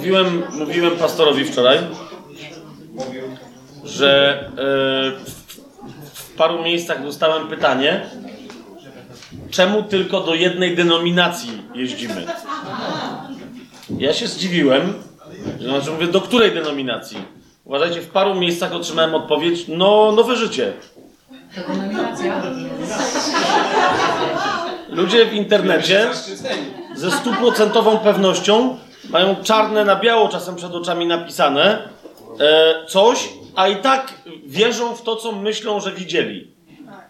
Mówiłem, mówiłem pastorowi wczoraj, że e, w paru miejscach dostałem pytanie, czemu tylko do jednej denominacji jeździmy? Ja się zdziwiłem, że znaczy mówię, do której denominacji? Uważajcie, w paru miejscach otrzymałem odpowiedź, no, nowe życie. Denominacja. Ludzie w internecie ze stuprocentową pewnością mają czarne na biało czasem przed oczami napisane e, coś, a i tak wierzą w to, co myślą, że widzieli.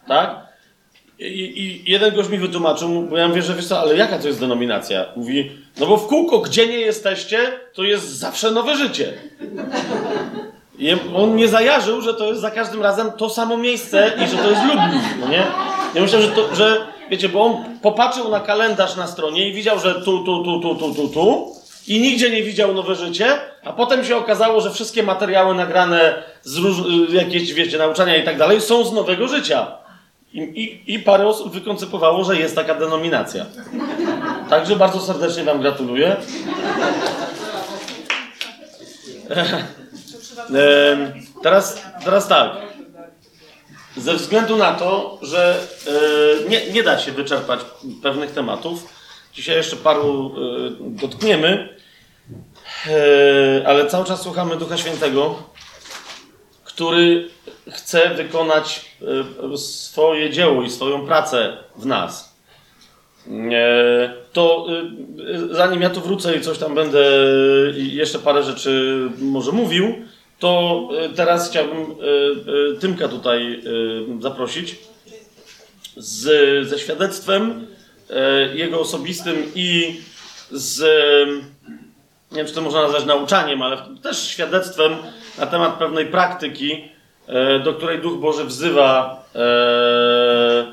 Tak? I, I jeden gość mi wytłumaczył, bo ja mówię, że wiesz co, ale jaka to jest denominacja? Mówi, no bo w kółko, gdzie nie jesteście, to jest zawsze nowe życie. I on nie zajarzył, że to jest za każdym razem to samo miejsce i że to jest Lublin, no nie? Ja myślę, że to, że wiecie, bo on popatrzył na kalendarz na stronie i widział, że tu, tu, tu, tu, tu, tu, tu i nigdzie nie widział Nowe Życie, a potem się okazało, że wszystkie materiały nagrane z róż, jakieś, wiecie, nauczania i tak dalej są z Nowego Życia. I, i, I parę osób wykoncypowało, że jest taka denominacja. Także bardzo serdecznie Wam gratuluję. Em, teraz, teraz tak. Ze względu na to, że e, nie, nie da się wyczerpać pewnych tematów, dzisiaj jeszcze paru e, dotkniemy, e, ale cały czas słuchamy Ducha Świętego, który chce wykonać e, swoje dzieło i swoją pracę w nas. To zanim ja tu wrócę i coś tam będę jeszcze parę rzeczy może mówił, to teraz chciałbym Tymka tutaj zaprosić z, ze świadectwem jego osobistym i z nie wiem, czy to można nazwać nauczaniem, ale też świadectwem na temat pewnej praktyki, e, do której Duch Boży wzywa, e,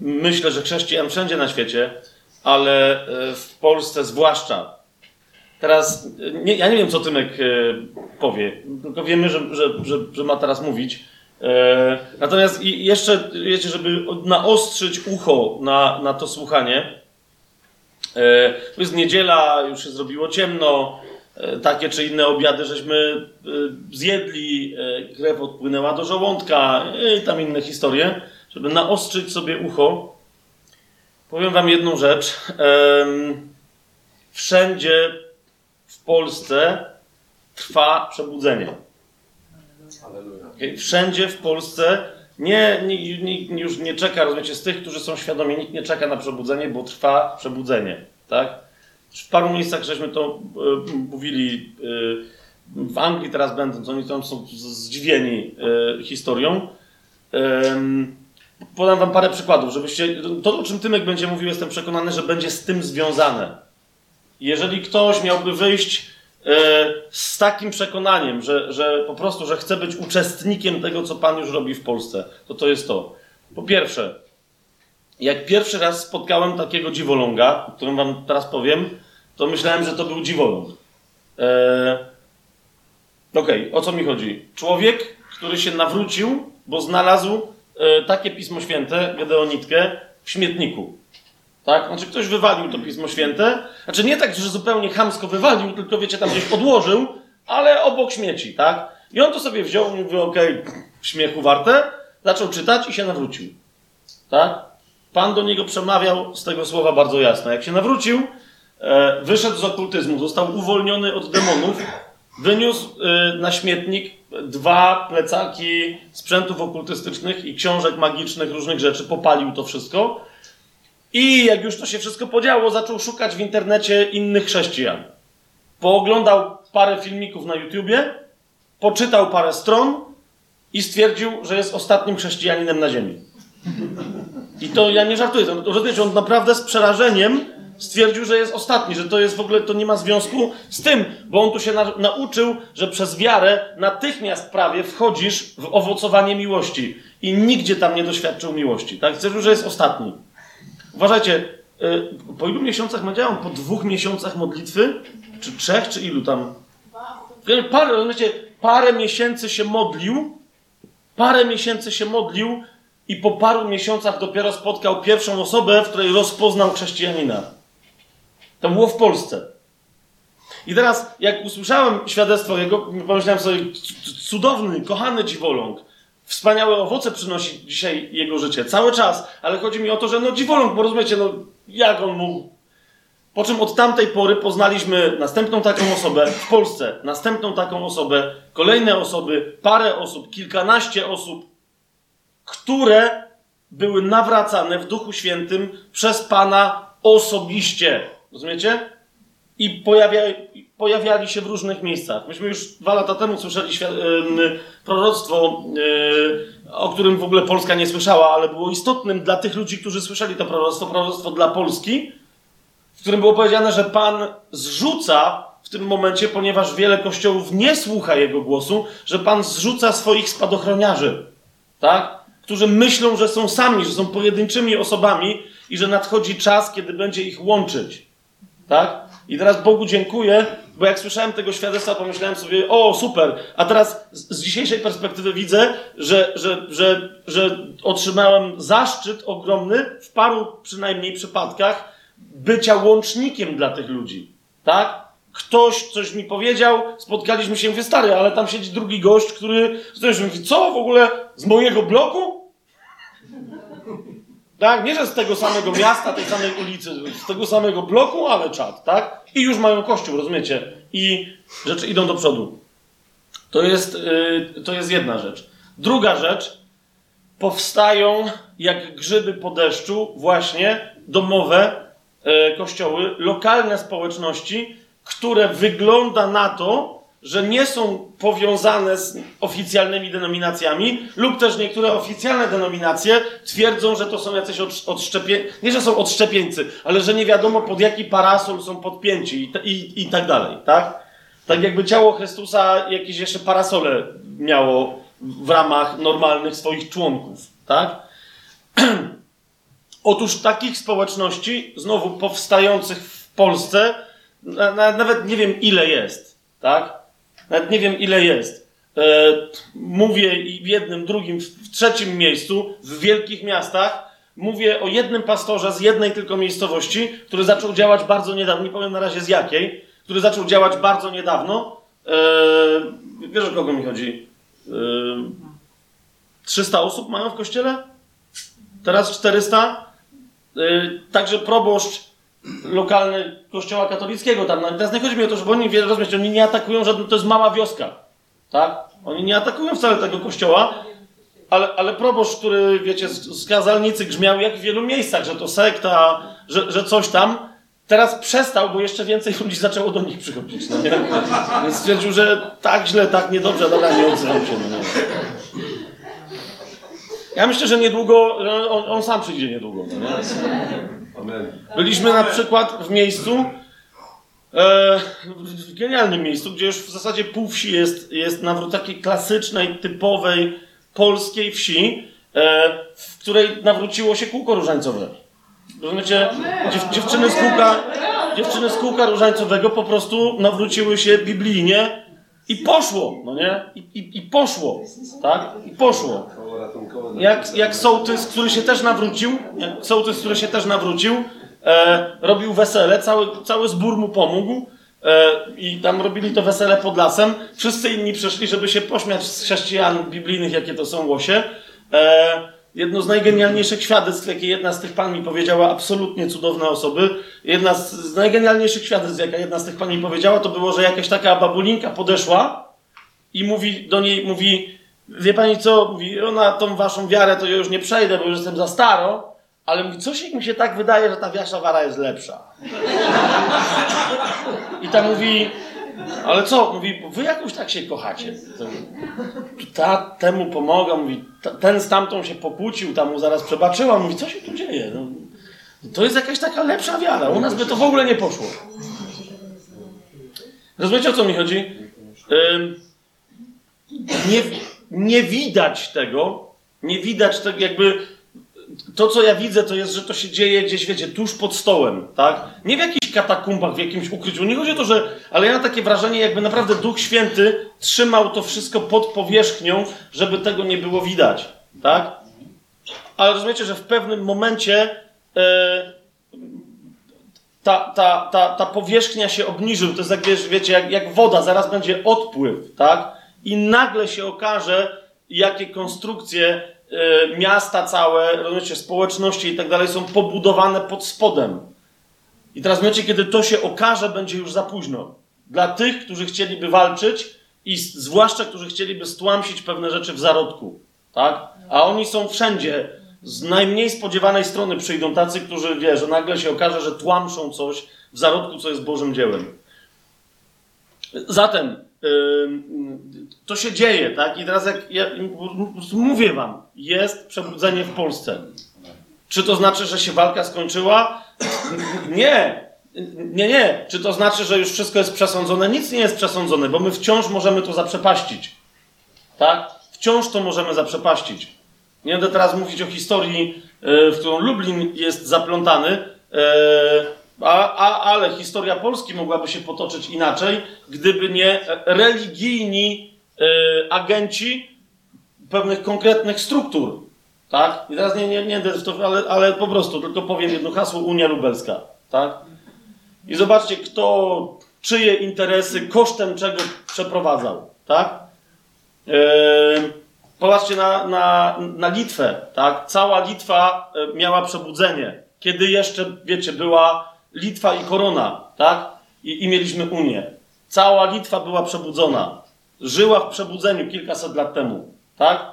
myślę, że chrześcijan wszędzie na świecie, ale e, w Polsce zwłaszcza. Teraz, e, nie, ja nie wiem, co Tymek e, powie, tylko wiemy, że, że, że, że ma teraz mówić. E, Natomiast jeszcze, wiecie, żeby naostrzyć ucho na, na to słuchanie, E, To jest niedziela, już się zrobiło ciemno, e, takie czy inne obiady żeśmy zjedli, krew odpłynęła do żołądka i tam inne historie, żeby naostrzyć sobie ucho. Powiem wam jedną rzecz. Wszędzie w Polsce trwa przebudzenie. Wszędzie w Polsce nie, nikt już nie czeka, rozumiecie, z tych, którzy są świadomi, nikt nie czeka na przebudzenie, bo trwa przebudzenie, tak? W paru miejscach żeśmy to e, mówili, e, w Anglii teraz będąc, oni tam są zdziwieni e, historią. Podam wam parę przykładów, żebyście, to o czym Tymek będzie mówił, jestem przekonany, że będzie z tym związane. Jeżeli ktoś miałby wyjść z takim przekonaniem, że, że po prostu, że chce być uczestnikiem tego, co Pan już robi w Polsce, to to jest to. Po pierwsze, jak pierwszy raz spotkałem takiego dziwoląga, o którym Wam teraz powiem, to myślałem, że to był dziwoląg. E, Okej, o co mi chodzi? Człowiek, który się nawrócił, bo znalazł e, takie Pismo Święte, Gedeonitkę, w śmietniku. Tak? Znaczy ktoś wywalił to Pismo Święte. Znaczy nie tak, że zupełnie chamsko wywalił, tylko wiecie, tam gdzieś odłożył, ale obok śmieci, tak? I on to sobie wziął i mówił, okej, śmiechu warte, zaczął czytać i się nawrócił. Tak? Pan do niego przemawiał z tego słowa bardzo jasno. Jak się nawrócił, e, wyszedł z okultyzmu, został uwolniony od demonów, wyniósł e, na śmietnik dwa plecaki sprzętów okultystycznych i książek magicznych, różnych rzeczy, popalił to wszystko. I jak już to się wszystko podziało, zaczął szukać w internecie innych chrześcijan. Pooglądał parę filmików na YouTubie, poczytał parę stron i stwierdził, że jest ostatnim chrześcijaninem na ziemi. I to ja nie żartuję, on naprawdę z przerażeniem stwierdził, że jest ostatni, że to jest w ogóle, to nie ma związku z tym, bo on tu się na, nauczył, że przez wiarę natychmiast prawie wchodzisz w owocowanie miłości i nigdzie tam nie doświadczył miłości, tak? Stwierdził, że jest ostatni. Uważajcie, y, po ilu miesiącach ma działał? Po dwóch miesiącach modlitwy? Czy trzech, czy ilu tam? Parę, rozumiecie, parę miesięcy się modlił, parę miesięcy się modlił i po paru miesiącach dopiero spotkał pierwszą osobę, w której rozpoznał chrześcijanina. To było w Polsce. I teraz, jak usłyszałem świadectwo jego, pomyślałem sobie, cudowny, kochany dziwoląg, wspaniałe owoce przynosi dzisiaj jego życie, cały czas, ale chodzi mi o to, że no dziwoląg, bo rozumiecie, no jak on mógł po czym od tamtej pory poznaliśmy następną taką osobę w Polsce, następną taką osobę, kolejne osoby, parę osób, kilkanaście osób, które były nawracane w Duchu Świętym przez Pana osobiście. Rozumiecie? I pojawia, pojawiali się w różnych miejscach. Myśmy już dwa lata temu słyszeli proroctwo, o którym w ogóle Polska nie słyszała, ale było istotnym dla tych ludzi, którzy słyszeli to proroctwo, proroctwo dla Polski w którym było powiedziane, że Pan zrzuca w tym momencie, ponieważ wiele kościołów nie słucha Jego głosu, że Pan zrzuca swoich spadochroniarzy, tak? Którzy myślą, że są sami, że są pojedynczymi osobami i że nadchodzi czas, kiedy będzie ich łączyć, tak? I teraz Bogu dziękuję, bo jak słyszałem tego świadectwa, pomyślałem sobie, o super, a teraz z, dzisiejszej perspektywy widzę, że, że, że, że otrzymałem zaszczyt ogromny w paru przynajmniej przypadkach, bycia łącznikiem dla tych ludzi. Tak? Ktoś coś mi powiedział, spotkaliśmy się, mówię, stary, ale tam siedzi drugi gość, który mówi, co w ogóle z mojego bloku? Tak? Nie, że z tego samego miasta, tej samej ulicy, z tego samego bloku, ale czat, tak? I już mają kościół, rozumiecie? I rzeczy idą do przodu. To jest, yy, to jest jedna rzecz. Druga rzecz, powstają jak grzyby po deszczu właśnie domowe E, kościoły, lokalne społeczności, które wygląda na to, że nie są powiązane z oficjalnymi denominacjami, lub też niektóre oficjalne denominacje twierdzą, że to są jacyś odszczepieńcy, nie że są odszczepieńcy, ale że nie wiadomo pod jaki parasol są podpięci i, i, i tak dalej, tak? Tak jakby ciało Chrystusa jakieś jeszcze parasole miało w ramach normalnych swoich członków, tak? Otóż takich społeczności, znowu powstających w Polsce, nawet nie wiem ile jest, tak? Nawet nie wiem ile jest. E, mówię i w jednym, drugim, w trzecim miejscu, w wielkich miastach, mówię o jednym pastorze z jednej tylko miejscowości, który zaczął działać bardzo niedawno, nie powiem na razie z jakiej, który zaczął działać bardzo niedawno. E, wiesz o kogo mi chodzi? E, 300 osób mają w kościele? Teraz 400? Y, także proboszcz lokalny kościoła katolickiego tam. No, teraz nie chodzi mi o to, żeby oni, rozumieć, oni nie atakują żadnego, to jest mała wioska. Tak? Oni nie atakują wcale tego kościoła, ale, ale proboszcz, który, wiecie, z, z kazalnicy grzmiał jak w wielu miejscach, że to sekta, że, że coś tam, teraz przestał, bo jeszcze więcej ludzi zaczęło do nich przychodzić. No nie? Więc stwierdził, że tak źle, tak niedobrze, dobra, nie odzywam się. No nie? Ja myślę, że niedługo, on, on sam przyjdzie niedługo. Byliśmy na przykład w miejscu, e, w genialnym miejscu, gdzie już w zasadzie pół wsi jest, jest nawrót takiej klasycznej, typowej polskiej wsi, e, w której nawróciło się kółko różańcowe. Rozumiecie? Dziew, dziewczyny, z kółka, dziewczyny z kółka różańcowego po prostu nawróciły się biblijnie i poszło, no nie? I, i, i poszło, tak? I poszło. Jak, jak sołtys, który się też nawrócił, sołtys, który się też nawrócił, e, robił wesele, cały, cały zbór mu pomógł e, i tam robili to wesele pod lasem. Wszyscy inni przyszli, żeby się pośmiać z chrześcijan biblijnych, jakie to są łosie. E, jedno z najgenialniejszych świadectw, jakie jedna z tych pan mi powiedziała, absolutnie cudowne osoby. Jedna z, z najgenialniejszych świadectw, jaka jedna z tych pan mi powiedziała, to było, że jakaś taka babulinka podeszła i mówi do niej, mówi, wie pani co, mówi, ona tą waszą wiarę to ja już nie przejdę, bo już jestem za staro, ale mówi, coś mi się tak wydaje, że ta wasza wiara jest lepsza. I ta mówi, ale co? Mówi, wy jakoś tak się kochacie. Ta temu pomaga, mówi, ten z tamtą się pokłócił, tam mu zaraz przebaczyła. Mówi, co się tu dzieje? No, to jest jakaś taka lepsza wiara. U nas by to w ogóle nie poszło. Rozumiecie, o co mi chodzi? Nie, nie widać tego, nie widać tego, jakby to, co ja widzę, to jest, że to się dzieje gdzieś, wiecie, tuż pod stołem, tak? Nie w jakichś katakumbach, w jakimś ukryciu. Nie chodzi o to, że... Ale ja mam takie wrażenie, jakby naprawdę Duch Święty trzymał to wszystko pod powierzchnią, żeby tego nie było widać, tak? Ale rozumiecie, że w pewnym momencie e, ta, ta, ta, ta powierzchnia się obniżył. To jest jak, wiecie, jak, jak woda, zaraz będzie odpływ, tak? I nagle się okaże, jakie konstrukcje y, miasta całe, rozumiecie, społeczności i tak dalej są pobudowane pod spodem. I teraz w momencie, kiedy to się okaże, będzie już za późno. Dla tych, którzy chcieliby walczyć i zwłaszcza, którzy chcieliby stłamsić pewne rzeczy w zarodku, tak? A oni są wszędzie. Z najmniej spodziewanej strony przyjdą tacy, którzy, wie, że nagle się okaże, że tłamszą coś w zarodku, co jest Bożym dziełem. Zatem to się dzieje, tak? I teraz jak ja mówię wam, jest przebudzenie w Polsce. Czy to znaczy, że się walka skończyła? Nie. Nie, nie. Czy to znaczy, że już wszystko jest przesądzone? Nic nie jest przesądzone, bo my wciąż możemy to zaprzepaścić. Tak? Wciąż to możemy zaprzepaścić. Nie będę teraz mówić o historii, e, w którą Lublin jest zaplątany, e, a, a, ale historia Polski mogłaby się potoczyć inaczej, gdyby nie religijni e, agenci pewnych konkretnych struktur. Tak? I teraz nie, nie, nie ale, ale po prostu tylko powiem jedno hasło Unia Lubelska. Tak? I zobaczcie, kto czyje interesy kosztem czego przeprowadzał. Tak? Eee, popatrzcie na, na, na Litwę. Tak? Cała Litwa e, miała przebudzenie. Kiedy jeszcze, wiecie, była Litwa i korona. Tak? I, I mieliśmy Unię. Cała Litwa była przebudzona. Żyła w przebudzeniu kilkaset lat temu. Tak?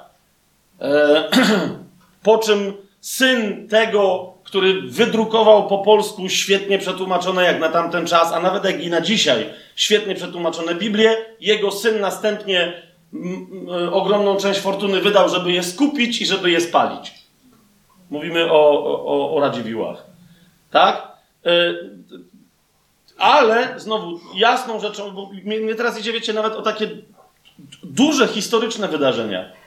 Eee, po czym syn tego, który wydrukował po polsku świetnie przetłumaczone jak na tamten czas, a nawet jak i na dzisiaj, świetnie przetłumaczone Biblię, jego syn następnie ogromną część fortuny wydał, żeby je skupić i żeby je spalić. Mówimy o, o, o Radziwiłłach. Tak? E, Ale znowu jasną rzeczą, bo mnie teraz idzie, wiecie, nawet o takie duże historyczne wydarzenia.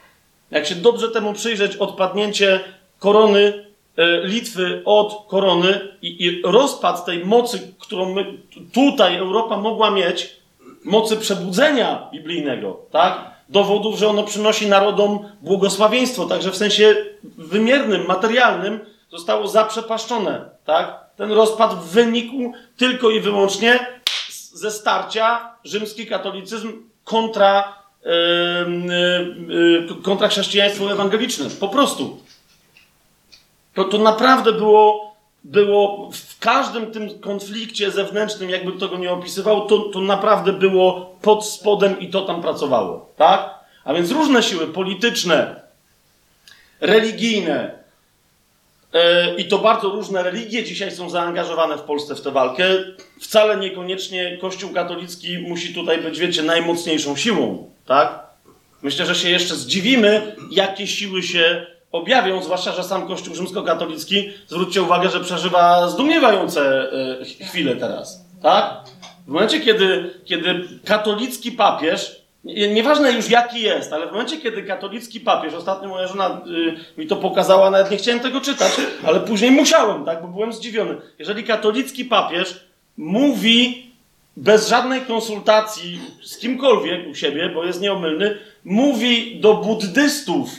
Jak się dobrze temu przyjrzeć, odpadnięcie korony e, Litwy od korony i, i rozpad tej mocy, którą my, tutaj Europa mogła mieć, mocy przebudzenia biblijnego, tak? Dowodów, że ono przynosi narodom błogosławieństwo, także w sensie wymiernym, materialnym zostało zaprzepaszczone, tak? Ten rozpad wynikł tylko i wyłącznie ze starcia rzymski katolicyzm kontra, kontra chrześcijaństwo ewangeliczne. Po prostu. To, to naprawdę było, było w każdym tym konflikcie zewnętrznym, jakby kto go nie opisywał, to, to naprawdę było pod spodem i to tam pracowało. Tak? A więc różne siły polityczne, religijne, i to bardzo różne religie dzisiaj są zaangażowane w Polsce w tę walkę. Wcale niekoniecznie Kościół katolicki musi tutaj być, wiecie, najmocniejszą siłą, tak? Myślę, że się jeszcze zdziwimy, jakie siły się objawią, zwłaszcza, że sam Kościół rzymskokatolicki, zwróćcie uwagę, że przeżywa zdumiewające e, ch- chwile teraz, tak? W momencie, kiedy, kiedy katolicki papież, nieważne już jaki jest, ale w momencie, kiedy katolicki papież, ostatnio moja żona y, mi to pokazała, nawet nie chciałem tego czytać, ale później musiałem, tak, bo byłem zdziwiony. Jeżeli katolicki papież mówi bez żadnej konsultacji z kimkolwiek u siebie, bo jest nieomylny, mówi do buddystów,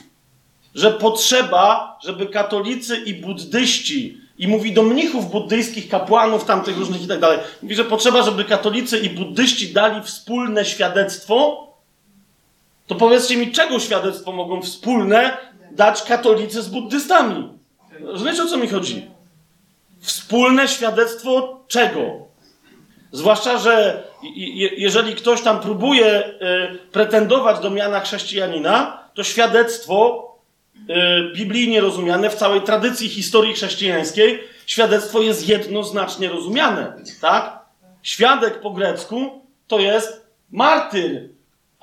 że potrzeba, żeby katolicy i buddyści, i mówi do mnichów buddyjskich, kapłanów tamtych różnych i tak dalej, mówi, że potrzeba, żeby katolicy i buddyści dali wspólne świadectwo, to powiedzcie mi, czego świadectwo mogą wspólne dać katolicy z buddystami? Rozumiecie, o co mi chodzi? Wspólne świadectwo czego? Zwłaszcza, że jeżeli ktoś tam próbuje y, pretendować do miana chrześcijanina, to świadectwo y, biblijnie rozumiane w całej tradycji historii chrześcijańskiej, świadectwo jest jednoznacznie rozumiane, tak? Świadek po grecku to jest martyr,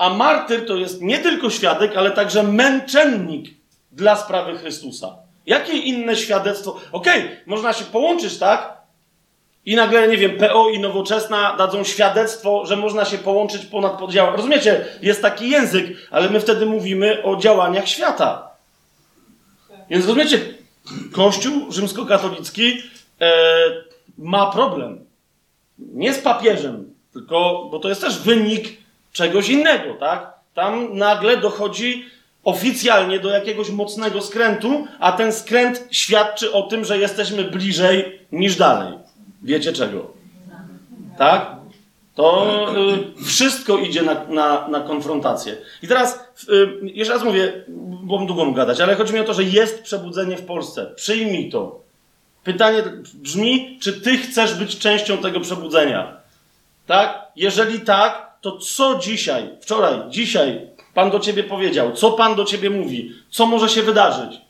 a martyr to jest nie tylko świadek, ale także męczennik dla sprawy Chrystusa. Jakie inne świadectwo? Okej, można się połączyć, tak? I nagle, nie wiem, PO i Nowoczesna dadzą świadectwo, że można się połączyć ponad podziałem. Rozumiecie? Jest taki język, ale my wtedy mówimy o działaniach świata. Więc rozumiecie, Kościół rzymskokatolicki e, ma problem. Nie z papieżem, tylko, bo to jest też wynik czegoś innego, tak? Tam nagle dochodzi oficjalnie do jakiegoś mocnego skrętu, a ten skręt świadczy o tym, że jesteśmy bliżej niż dalej. wiecie czego. Tak? To y, wszystko idzie na, na, na konfrontację. I teraz, y, jeszcze raz mówię, bo długo mógł gadać, ale chodzi mi o to, że jest przebudzenie w Polsce. Przyjmij to. Pytanie brzmi, czy ty chcesz być częścią tego przebudzenia? Tak? Jeżeli tak, to co dzisiaj, wczoraj, dzisiaj Pan do ciebie powiedział? Co Pan do ciebie mówi? Co może się wydarzyć?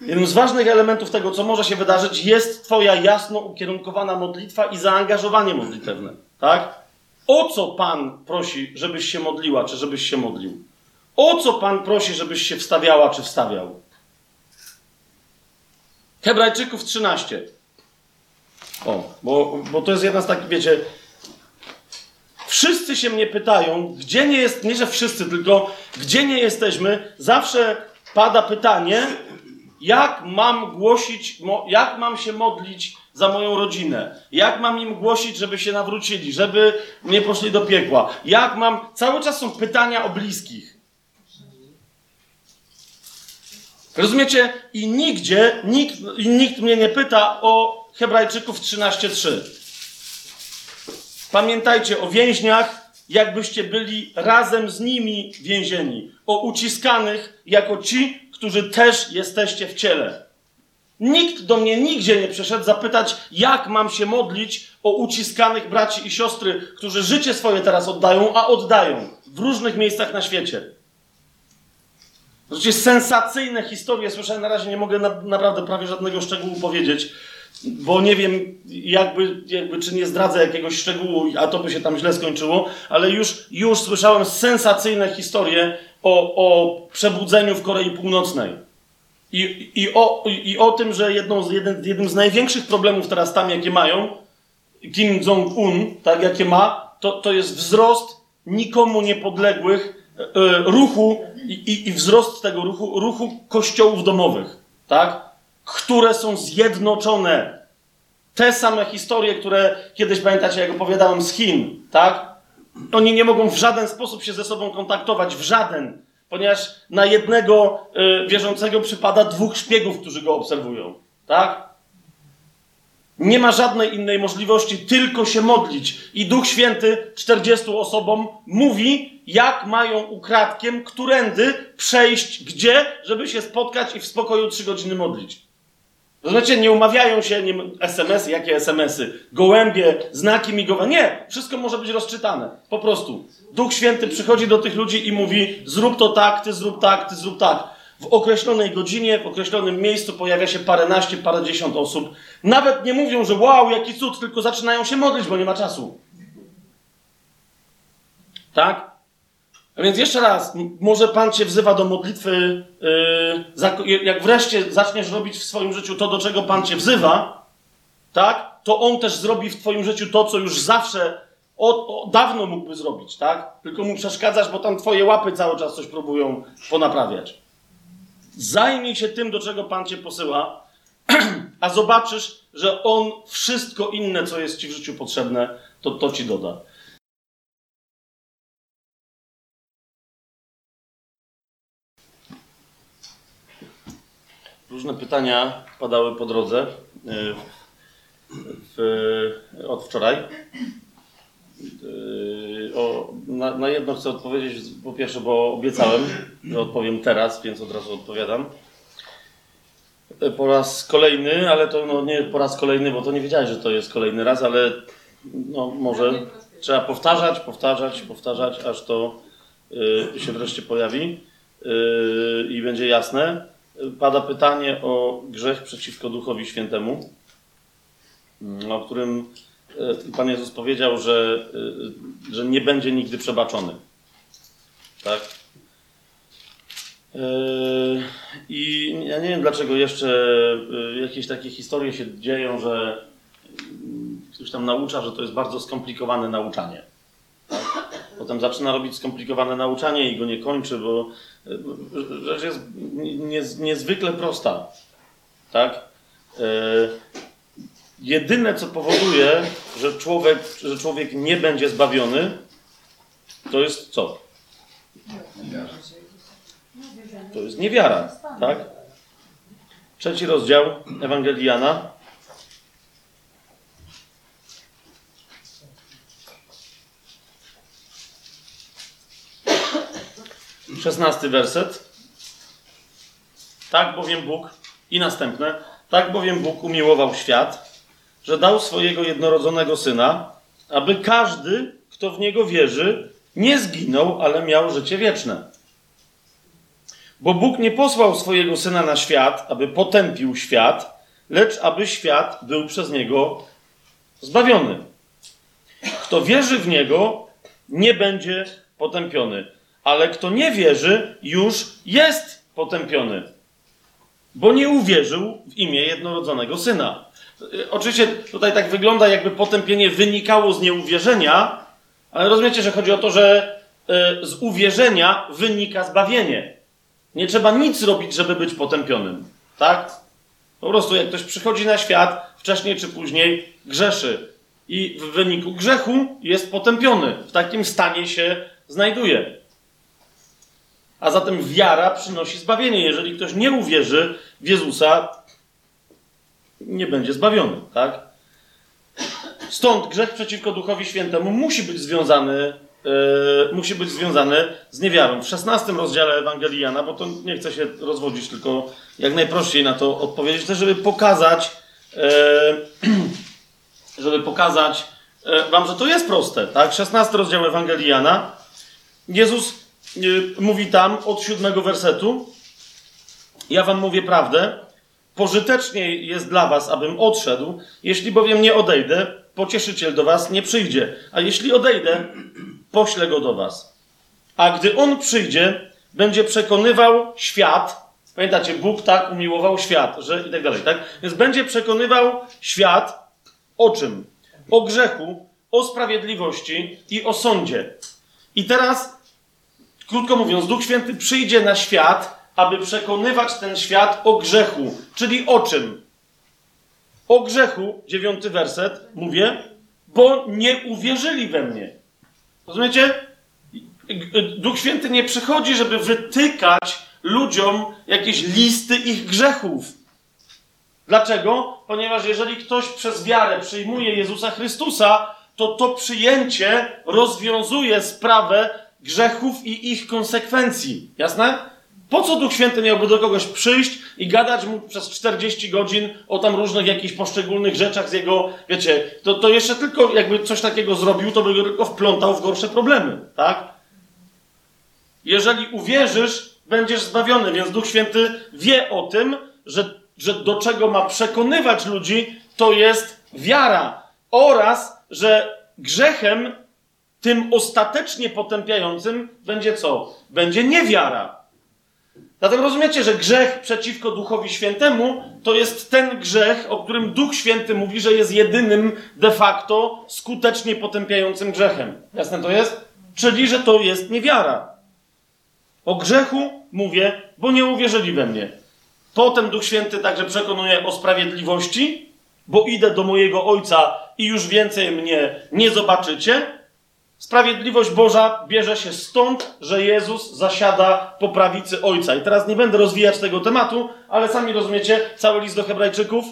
Jednym z ważnych elementów tego, co może się wydarzyć, jest Twoja jasno ukierunkowana modlitwa i zaangażowanie modlitewne. Tak? O co Pan prosi, żebyś się modliła, czy żebyś się modlił? O co Pan prosi, żebyś się wstawiała, czy wstawiał? Hebrajczyków 13. O, bo, bo to jest jedna z takich, wiecie, wszyscy się mnie pytają, gdzie nie jest, nie że wszyscy, tylko gdzie nie jesteśmy, zawsze pada pytanie, jak mam głosić, jak mam się modlić za moją rodzinę, jak mam im głosić, żeby się nawrócili, żeby nie poszli do piekła, jak mam, cały czas są pytania o bliskich. Rozumiecie? I nigdzie, nikt, nikt mnie nie pyta o Hebrajczyków 13.3. Pamiętajcie o więźniach, jakbyście byli razem z nimi więzieni. O uciskanych, jako ci, którzy też jesteście w ciele. Nikt do mnie nigdzie nie przyszedł zapytać, jak mam się modlić o uciskanych braci i siostry, którzy życie swoje teraz oddają, a oddają w różnych miejscach na świecie. Zobaczcie, sensacyjne historie słyszałem, na razie nie mogę na, naprawdę prawie żadnego szczegółu powiedzieć, bo nie wiem, jakby, jakby czy nie zdradzę jakiegoś szczegółu, a to by się tam źle skończyło, ale już, już słyszałem sensacyjne historie o, o przebudzeniu w Korei Północnej. I, i, o, I o tym, że jedną z, jeden, jednym z największych problemów teraz tam, jakie mają, Kim Jong-un, tak jakie ma, to, to jest wzrost nikomu niepodległych e, ruchu i, i, i wzrost tego ruchu, ruchu kościołów domowych, tak? Które są zjednoczone. Te same historie, które kiedyś pamiętacie, jak opowiadałem z Chin, tak? Oni nie mogą w żaden sposób się ze sobą kontaktować, w żaden, ponieważ na jednego y, wierzącego przypada dwóch szpiegów, którzy go obserwują, tak? Nie ma żadnej innej możliwości, tylko się modlić. I Duch Święty 40 osobom mówi, jak mają ukradkiem, którędy przejść, gdzie, żeby się spotkać i w spokoju trzy godziny modlić. Rozumiecie, nie umawiają się nie, SMS-y, jakie SMS-y, gołębie, znaki migowe. Nie, wszystko może być rozczytane. Po prostu. Duch Święty przychodzi do tych ludzi i mówi: zrób to tak, ty zrób tak, ty zrób tak. W określonej godzinie, w określonym miejscu pojawia się paręnaście, parędziesiąt osób. Nawet nie mówią, że wow, jaki cud, tylko zaczynają się modlić, bo nie ma czasu. Tak? A więc jeszcze raz, może Pan Cię wzywa do modlitwy, yy, jak wreszcie zaczniesz robić w swoim życiu to, do czego Pan Cię wzywa, tak? To On też zrobi w Twoim życiu to, co już zawsze, od, od dawno mógłby zrobić, tak? Tylko Mu przeszkadzasz, bo tam Twoje łapy cały czas coś próbują ponaprawiać. Zajmij się tym, do czego Pan Cię posyła, a zobaczysz, że On wszystko inne, co jest Ci w życiu potrzebne, to, to Ci doda. Różne pytania padały po drodze y, w, od wczoraj. Y, O, na, na jedno chcę odpowiedzieć, po pierwsze, bo obiecałem, że odpowiem teraz, więc od razu odpowiadam. Y, Po raz kolejny, ale to no, nie po raz kolejny, bo to nie wiedziałeś, że to jest kolejny raz, ale no, może trzeba powtarzać, powtarzać, powtarzać, aż to y, się wreszcie pojawi y, i będzie jasne pada pytanie o grzech przeciwko Duchowi Świętemu, mm, o którym e, Pan Jezus powiedział, że, e, że nie będzie nigdy przebaczony. Tak? E, I ja nie wiem, dlaczego jeszcze jakieś takie historie się dzieją, że mm, ktoś tam naucza, że to jest bardzo skomplikowane nauczanie. Potem zaczyna robić skomplikowane nauczanie i go nie kończy, bo e, rzecz jest nie, niezwykle prosta. Tak? E, jedyne, co powoduje, że człowiek, że człowiek nie będzie zbawiony, to jest co? To jest niewiara. Tak? Trzeci rozdział Ewangelii 16 werset. Tak bowiem Bóg, i następne, tak bowiem Bóg umiłował świat, że dał swojego jednorodzonego syna, aby każdy, kto w niego wierzy, nie zginął, ale miał życie wieczne. Bo Bóg nie posłał swojego syna na świat, aby potępił świat, lecz aby świat był przez niego zbawiony. Kto wierzy w niego, nie będzie potępiony, ale kto nie wierzy, już jest potępiony, bo nie uwierzył w imię jednorodzonego syna. Oczywiście tutaj tak wygląda, jakby potępienie wynikało z nieuwierzenia, ale rozumiecie, że chodzi o to, że e, z uwierzenia wynika zbawienie. Nie trzeba nic robić, żeby być potępionym. Tak? Po prostu jak ktoś przychodzi na świat, wcześniej czy później grzeszy. I w wyniku grzechu jest potępiony. W takim stanie się znajduje. A zatem wiara przynosi zbawienie. Jeżeli ktoś nie uwierzy w Jezusa, nie będzie zbawiony. Tak? Stąd grzech przeciwko Duchowi Świętemu musi być związany, yy, musi być związany z niewiarą. W 16 rozdziale Ewangelii Jana, bo to nie chcę się rozwodzić, tylko jak najprościej na to odpowiedzieć, też żeby pokazać, yy, żeby pokazać yy, wam, że to jest proste. Tak? 16 rozdział Ewangelii Jana. Jezus mówi tam od siódmego wersetu. Ja wam mówię prawdę. Pożytecznie jest dla was, abym odszedł. Jeśli bowiem nie odejdę, pocieszyciel do was nie przyjdzie. A jeśli odejdę, poślę go do was. A gdy on przyjdzie, będzie przekonywał świat. Pamiętacie, Bóg tak umiłował świat, że i tak dalej, tak? Więc będzie przekonywał świat o czym? O grzechu, o sprawiedliwości i o sądzie. I teraz, krótko mówiąc, Duch Święty przyjdzie na świat, aby przekonywać ten świat o grzechu. Czyli o czym? O grzechu, dziewiąty werset, mówię, bo nie uwierzyli we mnie. Rozumiecie? Duch Święty nie przychodzi, żeby wytykać ludziom jakieś listy ich grzechów. Dlaczego? Ponieważ jeżeli ktoś przez wiarę przyjmuje Jezusa Chrystusa, to to przyjęcie rozwiązuje sprawę grzechów i ich konsekwencji. Jasne? Po co Duch Święty miałby do kogoś przyjść i gadać mu przez 40 godzin o tam różnych jakichś poszczególnych rzeczach z jego, wiecie, to, to jeszcze tylko jakby coś takiego zrobił, to by go tylko wplątał w gorsze problemy, tak? Jeżeli uwierzysz, będziesz zbawiony, więc Duch Święty wie o tym, że, że do czego ma przekonywać ludzi, to jest wiara oraz, że grzechem tym ostatecznie potępiającym będzie co? Będzie niewiara. Zatem rozumiecie, że grzech przeciwko Duchowi Świętemu to jest ten grzech, o którym Duch Święty mówi, że jest jedynym de facto skutecznie potępiającym grzechem. Jasne to jest? Czyli, że to jest niewiara. O grzechu mówię, bo nie uwierzyli we mnie. Potem Duch Święty także przekonuje o sprawiedliwości, bo idę do mojego Ojca i już więcej mnie nie zobaczycie. Sprawiedliwość Boża bierze się stąd, że Jezus zasiada po prawicy Ojca. I teraz nie będę rozwijać tego tematu, ale sami rozumiecie, cały list do Hebrajczyków,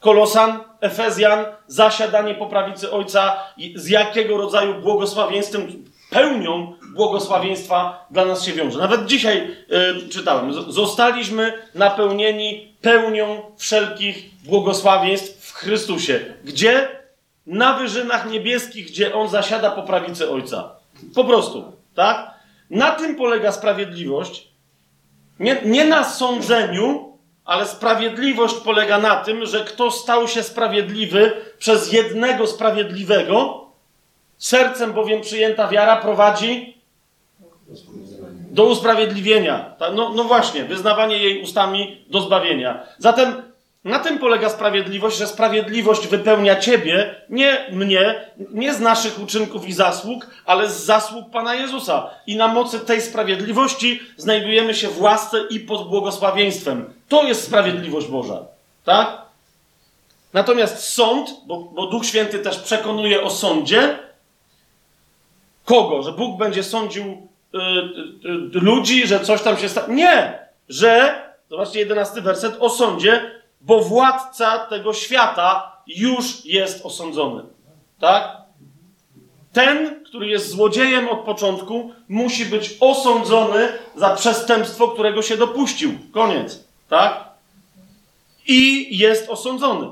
Kolosan, Efezjan, zasiadanie po prawicy Ojca, z jakiego rodzaju błogosławieństwem, pełnią błogosławieństwa dla nas się wiąże. Nawet dzisiaj yy, czytałem, zostaliśmy napełnieni pełnią wszelkich błogosławieństw w Chrystusie. Gdzie? Na wyżynach niebieskich, gdzie on zasiada po prawicy Ojca. Po prostu, tak? Na tym polega sprawiedliwość. Nie, nie na sądzeniu, ale sprawiedliwość polega na tym, że kto stał się sprawiedliwy przez jednego sprawiedliwego, sercem bowiem przyjęta wiara prowadzi do usprawiedliwienia. No, no właśnie, wyznawanie jej ustami do zbawienia. Zatem na tym polega sprawiedliwość, że sprawiedliwość wypełnia ciebie, nie mnie, nie z naszych uczynków i zasług, ale z zasług Pana Jezusa. I na mocy tej sprawiedliwości znajdujemy się w łasce i pod błogosławieństwem. To jest sprawiedliwość Boża. Tak? Natomiast sąd, bo, bo Duch Święty też przekonuje o sądzie, kogo? Że Bóg będzie sądził y, y, y, ludzi, że coś tam się stanie. Nie! Że, zobaczcie, jedenasty werset, o sądzie, bo władca tego świata już jest osądzony. Tak? ten, który jest złodziejem od początku, musi być osądzony za przestępstwo, którego się dopuścił. Koniec. Tak? I jest osądzony.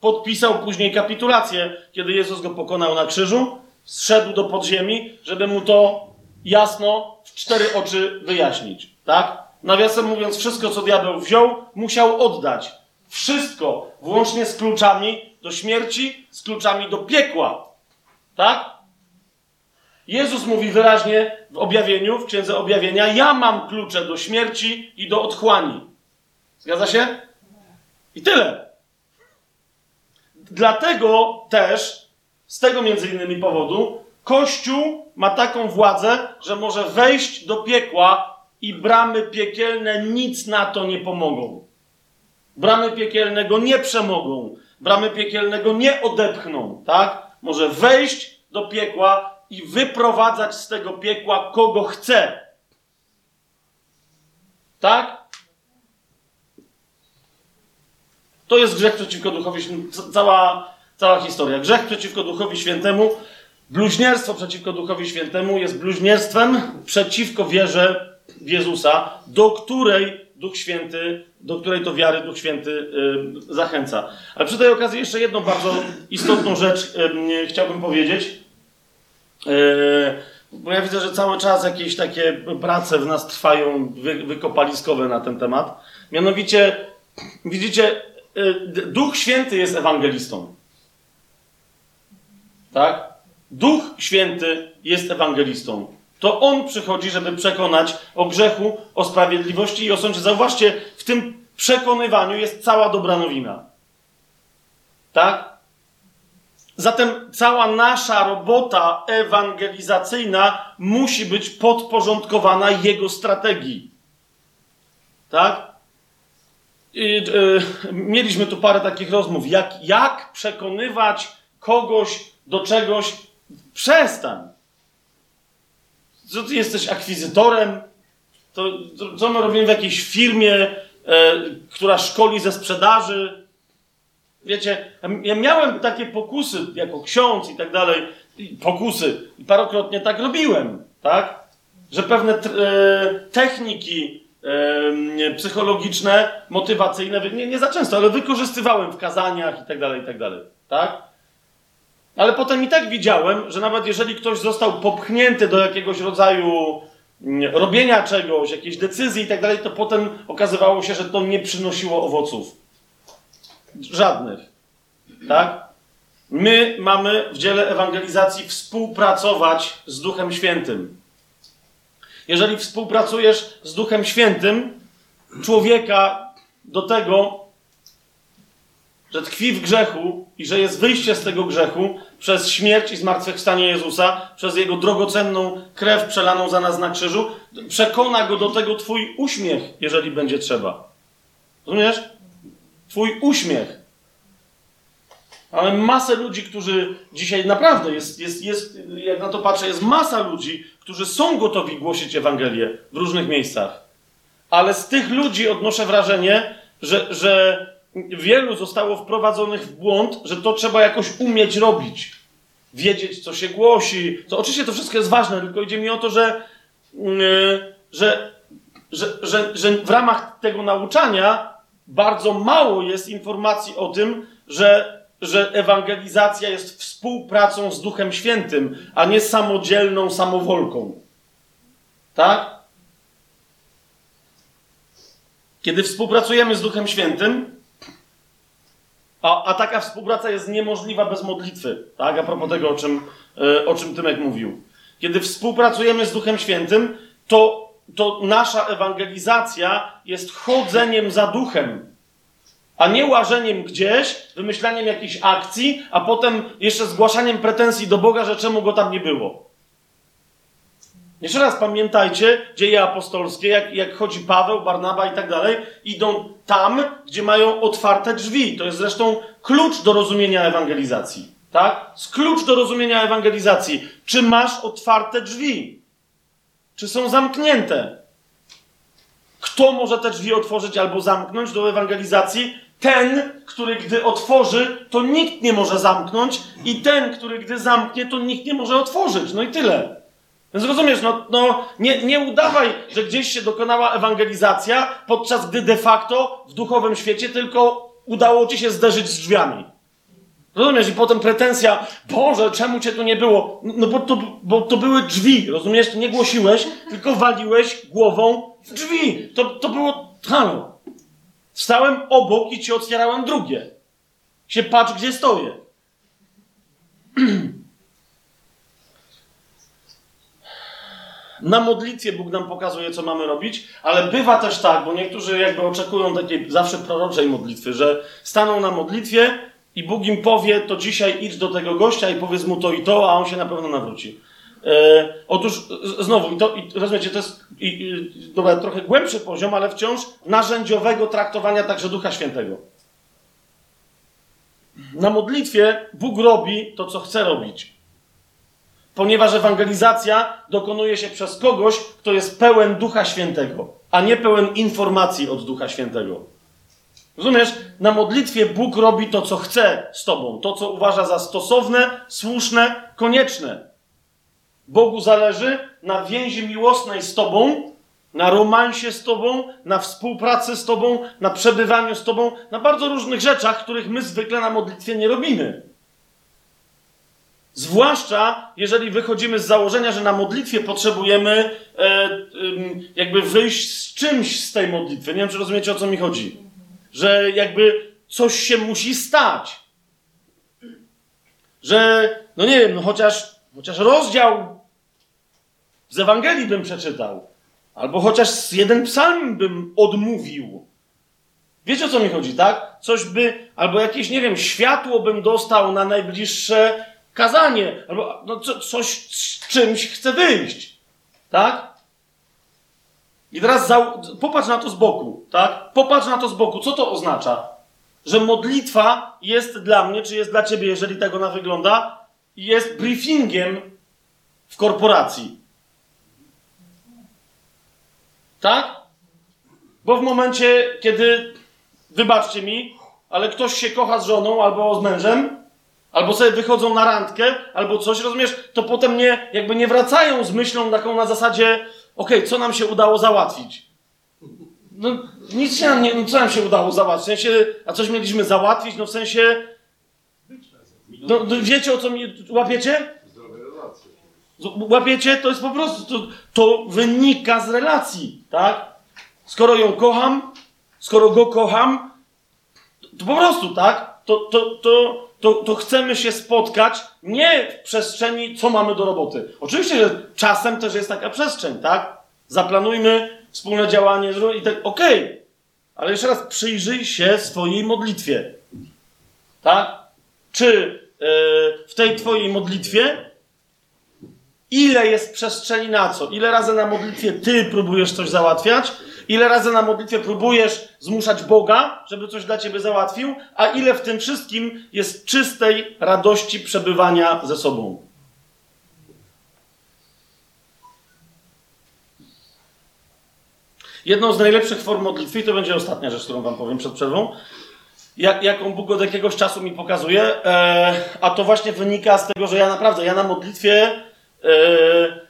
Podpisał później kapitulację, kiedy Jezus go pokonał na krzyżu, zszedł do podziemi, żeby mu to jasno w cztery oczy wyjaśnić. Tak? Nawiasem mówiąc, wszystko, co diabeł wziął, musiał oddać. Wszystko, włącznie z kluczami do śmierci, z kluczami do piekła. Tak? Jezus mówi wyraźnie w objawieniu, w księdze objawienia: Ja mam klucze do śmierci i do otchłani. Zgadza się? I tyle. Dlatego też, z tego między innymi powodu, Kościół ma taką władzę, że może wejść do piekła i bramy piekielne nic na to nie pomogą. Bramy piekielne go nie przemogą. Bramy piekielnego nie odepchną, tak? Może wejść do piekła i wyprowadzać z tego piekła kogo chce. Tak? To jest grzech przeciwko Duchowi. Cała, cała historia. Grzech przeciwko Duchowi Świętemu, bluźnierstwo przeciwko Duchowi Świętemu jest bluźnierstwem przeciwko wierze w Jezusa, do której Duch Święty, do której to wiary Duch Święty y, zachęca. Ale przy tej okazji jeszcze jedną bardzo istotną rzecz y, chciałbym powiedzieć. Y, bo ja widzę, że cały czas jakieś takie prace w nas trwają wy, wykopaliskowe na ten temat. Mianowicie, widzicie, Duch Święty jest ewangelistą. Tak? Duch Święty jest ewangelistą. To On przychodzi, żeby przekonać o grzechu, o sprawiedliwości i o sądzie. Zauważcie, w tym przekonywaniu jest cała dobra nowina. Tak? Zatem cała nasza robota ewangelizacyjna musi być podporządkowana Jego strategii. Tak? I, yy, mieliśmy tu parę takich rozmów. Jak, jak przekonywać kogoś do czegoś? Przestań. Co ty jesteś akwizytorem? To, to, co my robimy w jakiejś firmie, e, która szkoli ze sprzedaży? Wiecie, ja miałem takie pokusy jako ksiądz i tak dalej, pokusy i parokrotnie tak robiłem, tak? Że pewne e, techniki e, psychologiczne, motywacyjne, nie, nie za często, ale wykorzystywałem w kazaniach i tak dalej, i tak dalej, tak? Ale potem i tak widziałem, że nawet jeżeli ktoś został popchnięty do jakiegoś rodzaju mm, robienia czegoś, jakiejś decyzji i tak dalej, to potem okazywało się, że to nie przynosiło owoców. Żadnych. Tak? My mamy w dziele ewangelizacji współpracować z Duchem Świętym. Jeżeli współpracujesz z Duchem Świętym, człowieka do tego, że tkwi w grzechu i że jest wyjście z tego grzechu przez śmierć i zmartwychwstanie Jezusa, przez Jego drogocenną krew przelaną za nas na krzyżu, przekona go do tego Twój uśmiech, jeżeli będzie trzeba. Rozumiesz? Twój uśmiech. Ale masę ludzi, którzy dzisiaj naprawdę jest, jest, jest, jak na to patrzę, jest masa ludzi, którzy są gotowi głosić Ewangelię w różnych miejscach. Ale z tych ludzi odnoszę wrażenie, że, że wielu zostało wprowadzonych w błąd, że to trzeba jakoś umieć robić. Wiedzieć, co się głosi. To oczywiście to wszystko jest ważne, tylko idzie mi o to, że, yy, że, że, że, że w ramach tego nauczania bardzo mało jest informacji o tym, że, że ewangelizacja jest współpracą z Duchem Świętym, a nie samodzielną samowolką. Tak? Kiedy współpracujemy z Duchem Świętym, a, a taka współpraca jest niemożliwa bez modlitwy, tak? A propos tego, o czym, e, o czym Tymek mówił. Kiedy współpracujemy z Duchem Świętym, to, to nasza ewangelizacja jest chodzeniem za duchem, a nie łażeniem gdzieś, wymyślaniem jakichś akcji, a potem jeszcze zgłaszaniem pretensji do Boga, że czemu go tam nie było. Jeszcze raz pamiętajcie, dzieje apostolskie, jak, jak chodzi Paweł, Barnaba i tak dalej, idą tam, gdzie mają otwarte drzwi. To jest zresztą klucz do rozumienia ewangelizacji. Tak? Z klucz do rozumienia ewangelizacji. Czy masz otwarte drzwi? Czy są zamknięte? Kto może te drzwi otworzyć albo zamknąć do ewangelizacji? ten, który gdy otworzy, to nikt nie może zamknąć, i ten, który gdy zamknie, to nikt nie może otworzyć. No i tyle. Więc rozumiesz, no, no nie, nie udawaj, że gdzieś się dokonała ewangelizacja, podczas gdy de facto w duchowym świecie tylko udało ci się zderzyć z drzwiami. Rozumiesz? I potem pretensja, Boże, czemu cię tu nie było? No bo to, bo to były drzwi, rozumiesz? Nie głosiłeś, tylko waliłeś głową w drzwi. To, to było, halo. Stałem obok i ci otwierałem drugie. Się patrz, gdzie stoję. Na modlitwie Bóg nam pokazuje, co mamy robić, ale bywa też tak, bo niektórzy jakby oczekują takiej zawsze proroczej modlitwy, że staną na modlitwie i Bóg im powie, to dzisiaj idź do tego gościa i powiedz mu to i to, a on się na pewno nawróci. E, otóż znowu, to, i, rozumiecie, to jest i, i, dobra, trochę głębszy poziom, ale wciąż narzędziowego traktowania także Ducha Świętego. Na modlitwie Bóg robi to, co chce robić. Ponieważ ewangelizacja dokonuje się przez kogoś, kto jest pełen Ducha Świętego, a nie pełen informacji od Ducha Świętego. Rozumiesz? Na modlitwie Bóg robi to, co chce z tobą, to, co uważa za stosowne, słuszne, konieczne. Bogu zależy na więzi miłosnej z tobą, na romansie z tobą, na współpracy z tobą, na przebywaniu z tobą, na bardzo różnych rzeczach, których my zwykle na modlitwie nie robimy. Zwłaszcza jeżeli wychodzimy z założenia, że na modlitwie potrzebujemy e, ym, jakby wyjść z czymś z tej modlitwy. Nie wiem, czy rozumiecie o co mi chodzi. Że jakby coś się musi stać. Że, no nie wiem, no chociaż, chociaż rozdział z Ewangelii bym przeczytał. Albo chociaż jeden psalm bym odmówił. Wiecie o co mi chodzi, tak? Coś by, albo jakieś, nie wiem, światło bym dostał na najbliższe kazanie, albo no, co, coś z czymś chcę wyjść, tak? I teraz za, popatrz na to z boku, tak? Popatrz na to z boku. Co to oznacza? Że modlitwa jest dla mnie, czy jest dla ciebie, jeżeli tak ona wygląda, jest briefingiem w korporacji. Tak? Bo w momencie, kiedy, wybaczcie mi, ale ktoś się kocha z żoną albo z mężem, albo sobie wychodzą na randkę, albo coś, rozumiesz, to potem nie, jakby nie wracają z myślą taką na zasadzie, okej, co nam się udało załatwić? No, nic się nam nie, no, co nam się udało załatwić? W sensie, a coś mieliśmy załatwić? No w sensie, no, no wiecie o co mi, łapiecie? Łapiecie? To jest po prostu, to, to wynika z relacji, tak? Skoro ją kocham, skoro go kocham, to po prostu, tak? To, to, to, to, to chcemy się spotkać nie w przestrzeni, co mamy do roboty. Oczywiście, że czasem też jest taka przestrzeń, tak? Zaplanujmy wspólne działanie i tak, okej. Ale jeszcze raz, przyjrzyj się swojej modlitwie. Tak? Czy yy, w tej twojej modlitwie Ile jest przestrzeni na co? Ile razy na modlitwie ty próbujesz coś załatwiać? Ile razy na modlitwie próbujesz zmuszać Boga, żeby coś dla ciebie załatwił? A ile w tym wszystkim jest czystej radości przebywania ze sobą? Jedną z najlepszych form modlitwy, i to będzie ostatnia rzecz, którą wam powiem przed przerwą, jak, jaką Bóg od jakiegoś czasu mi pokazuje, e, a to właśnie wynika z tego, że ja naprawdę, ja na modlitwie e,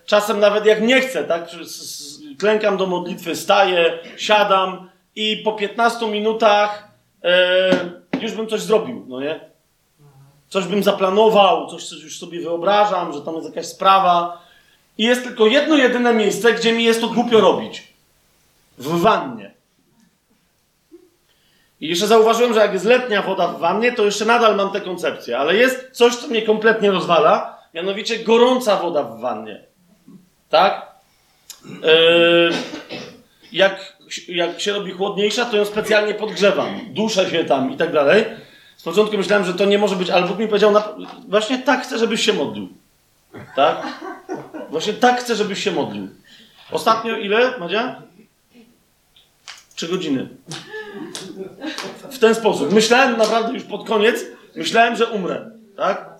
czasem nawet jak nie chcę, tak, s- s- klękam do modlitwy, staję, siadam i po 15 minutach e, już bym coś zrobił, no nie? Coś bym zaplanował, coś, coś już sobie wyobrażam, że tam jest jakaś sprawa i jest tylko jedno jedyne miejsce, gdzie mi jest to głupio robić. W wannie. I jeszcze zauważyłem, że jak jest letnia woda w wannie, to jeszcze nadal mam tę koncepcję, ale jest coś, co mnie kompletnie rozwala, mianowicie gorąca woda w wannie. Tak? Yy, jak, jak się robi chłodniejsza, to ją specjalnie podgrzewam. Duszę się tam i tak dalej. Z początku myślałem, że to nie może być, ale Bóg mi powiedział, na, właśnie tak chcę, żebyś się modlił. Tak? Właśnie tak chcę, żebyś się modlił. Ostatnio ile, Madzia? Trzy godziny. W ten sposób. Myślałem naprawdę już pod koniec, myślałem, że umrę. Tak?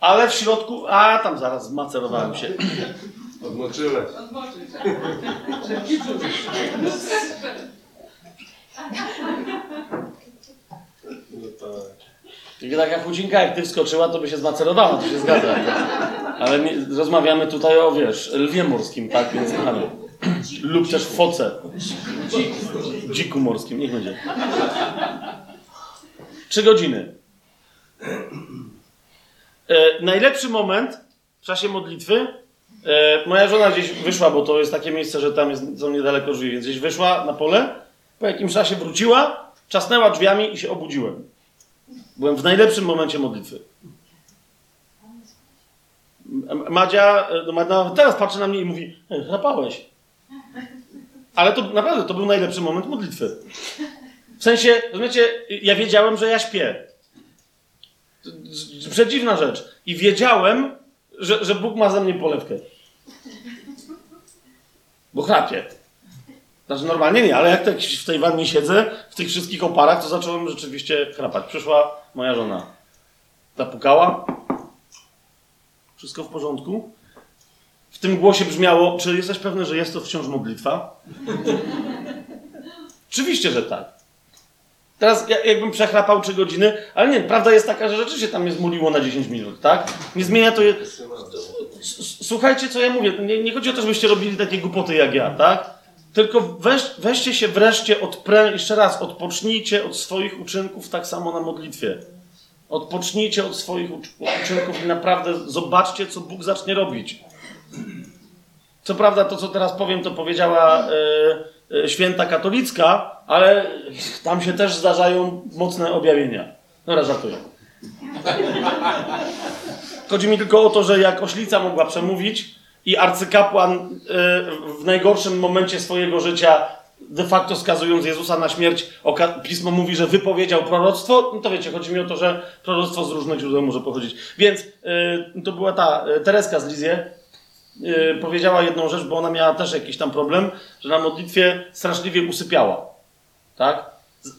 Ale w środku, a tam zaraz zmacerowałem się. Odmoczyłeś. No tak. Tylko taka chucinka, jak ty wskoczyła, to by się zmacerowała, to się zgadza. Ale nie, rozmawiamy tutaj o, wiesz, lwie morskim, tak? Więc. Lub też foce. Dziku morskim, niech będzie. Trzy godziny. E, najlepszy moment w czasie modlitwy. E, moja żona gdzieś wyszła, bo to jest takie miejsce, że tam jest, są niedaleko drzwi, więc gdzieś wyszła na pole. Po jakimś czasie wróciła, czasnęła drzwiami i się obudziłem. Byłem w najlepszym momencie modlitwy. Madzia, e, no teraz patrzy na mnie i mówi, "Ej, chrapałeś. Ale to naprawdę, to był najlepszy moment modlitwy. W sensie, rozumiecie, ja wiedziałem, że ja śpię. Przedziwna rzecz. I wiedziałem, że, że Bóg ma ze mnie polewkę. Bo chrapię. Znaczy normalnie nie, ale jak tak w tej wannie siedzę, w tych wszystkich oparach, to zacząłem rzeczywiście chrapać. Przyszła moja żona. Zapukała. Wszystko w porządku. W tym głosie brzmiało, czy jesteś pewny, że jest to wciąż modlitwa? Oczywiście, że tak. Teraz ja- jakbym przechrapał 3 godziny, ale nie, prawda jest taka, że rzeczywiście tam mnie zmuliło na 10 minut, tak? Nie zmienia to... Je... Słuchajcie, co ja mówię. Nie, nie chodzi o to, żebyście robili takie głupoty jak ja, tak? Tylko weź, weźcie się wreszcie od pre... jeszcze raz, odpocznijcie od swoich uczynków tak samo na modlitwie. Odpocznijcie od swoich ucz- uczynków i naprawdę zobaczcie, co Bóg zacznie robić. Co prawda, to co teraz powiem, to powiedziała e, e, święta katolicka, ale tam się też zdarzają mocne objawienia. Dobra, żartuję. Chodzi mi tylko o to, że jak oślica mogła przemówić i arcykapłan e, w najgorszym momencie swojego życia, de facto skazując Jezusa na śmierć, pismo mówi, że wypowiedział proroctwo, no to wiecie, chodzi mi o to, że proroctwo z różnych źródeł może pochodzić. Więc e, to była ta e, Tereska z Lizie, powiedziała jedną rzecz, bo ona miała też jakiś tam problem, że na modlitwie straszliwie usypiała. Tak?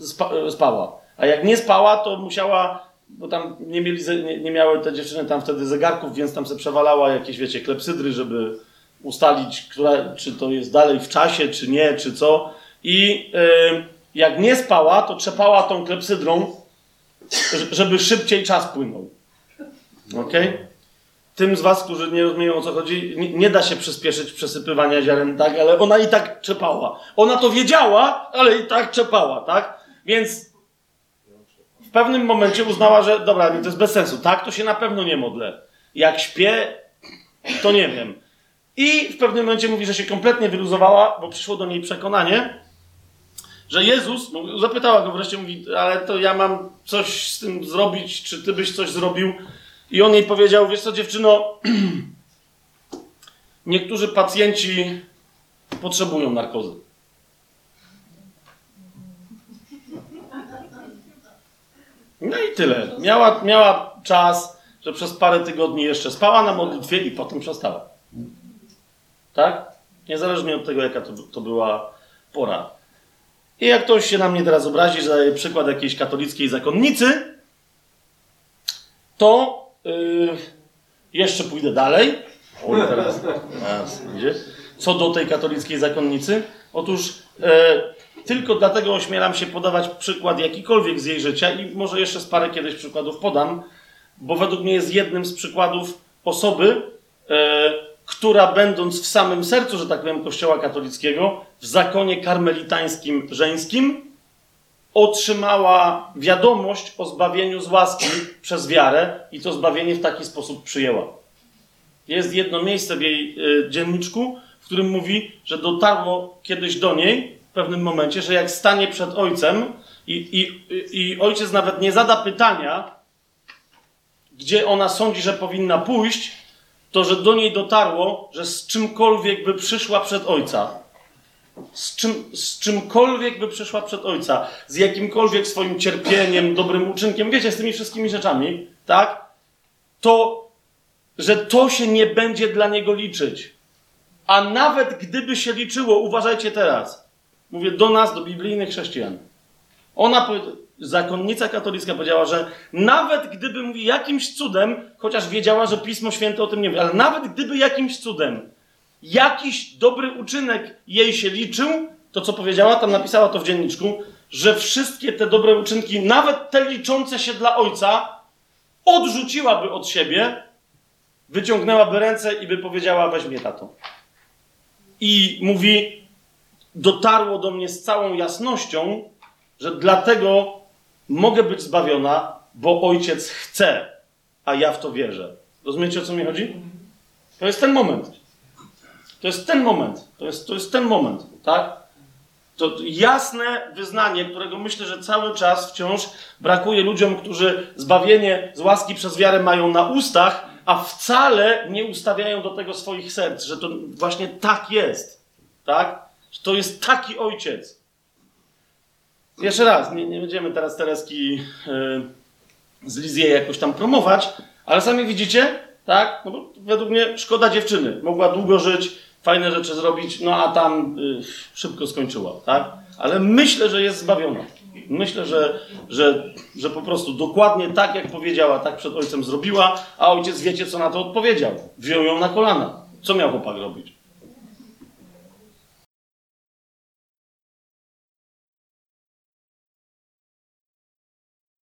Spa, spała. A jak nie spała, to musiała, bo tam nie, mieli, nie, nie miały te dziewczyny tam wtedy zegarków, więc tam se przewalała jakieś, wiecie, klepsydry, żeby ustalić, czy to jest dalej w czasie, czy nie, czy co. I e, jak nie spała, to trzepała tą klepsydrą, żeby szybciej czas płynął. Okej? Tym z was, którzy nie rozumieją o co chodzi, nie, nie da się przyspieszyć przesypywania ziaren, tak? Ale ona i tak czepała. Ona to wiedziała, ale i tak czepała, tak? Więc w pewnym momencie uznała, że dobra, to jest bez sensu. Tak, to się na pewno nie modlę. Jak śpię, to nie wiem. I w pewnym momencie mówi, że się kompletnie wyluzowała, bo przyszło do niej przekonanie, że Jezus, zapytała go wreszcie, mówi, ale to ja mam coś z tym zrobić, czy ty byś coś zrobił? I on jej powiedział, wiesz co dziewczyno, niektórzy pacjenci potrzebują narkozy. No i tyle. Miała, miała czas, że przez parę tygodni jeszcze spała na modlitwie i potem przestała. Tak? Niezależnie od tego, jaka to, to była pora. I jak ktoś się na mnie teraz obrazi, że daje przykład jakiejś katolickiej zakonnicy, to yy, jeszcze pójdę dalej. O, teraz, teraz będzie. Co do tej katolickiej zakonnicy? Otóż e, tylko dlatego ośmielam się podawać przykład jakikolwiek z jej życia i może jeszcze z parę kiedyś przykładów podam, bo według mnie jest jednym z przykładów osoby, e, która będąc w samym sercu, że tak powiem, kościoła katolickiego, w zakonie karmelitańskim żeńskim, otrzymała wiadomość o zbawieniu z łaski przez wiarę i to zbawienie w taki sposób przyjęła. Jest jedno miejsce w jej y, dzienniczku, w którym mówi, że dotarło kiedyś do niej pewnym momencie, że jak stanie przed ojcem i, i, i ojciec nawet nie zada pytania, gdzie ona sądzi, że powinna pójść, to że do niej dotarło, że z czymkolwiek by przyszła przed ojca, z, czym, z czymkolwiek by przyszła przed ojca, z jakimkolwiek swoim cierpieniem, dobrym uczynkiem, wiecie, z tymi wszystkimi rzeczami, tak? To, że to się nie będzie dla niego liczyć. A nawet gdyby się liczyło, uważajcie teraz, mówię do nas, do biblijnych chrześcijan. Ona, zakonnica katolicka powiedziała, że nawet gdyby, mówi, jakimś cudem, chociaż wiedziała, że Pismo Święte o tym nie mówi, ale nawet gdyby jakimś cudem jakiś dobry uczynek jej się liczył, to co powiedziała, tam napisała to w dzienniczku, że wszystkie te dobre uczynki, nawet te liczące się dla ojca, odrzuciłaby od siebie, wyciągnęłaby ręce i by powiedziała: Weź mnie, tato. I mówi: Dotarło do mnie z całą jasnością, że dlatego mogę być zbawiona, bo ojciec chce, a ja w to wierzę. Rozumiecie o co mi chodzi? To jest ten moment. To jest ten moment. To jest, to jest ten moment, tak? To jasne wyznanie, którego myślę, że cały czas wciąż brakuje ludziom, którzy zbawienie z łaski przez wiarę mają na ustach, a wcale nie ustawiają do tego swoich serc, że to właśnie tak jest. Tak? To jest taki ojciec. Jeszcze raz, nie, nie będziemy teraz Tereski yy, z Lizie jakoś tam promować, ale sami widzicie, tak? No bo według mnie szkoda dziewczyny. Mogła długo żyć, fajne rzeczy zrobić, no a tam y, szybko skończyła, tak? Ale myślę, że jest zbawiona. Myślę, że, że, że po prostu dokładnie tak, jak powiedziała, tak przed ojcem zrobiła, a ojciec wiecie, co na to odpowiedział. Wziął ją na kolana. Co miał chłopak robić?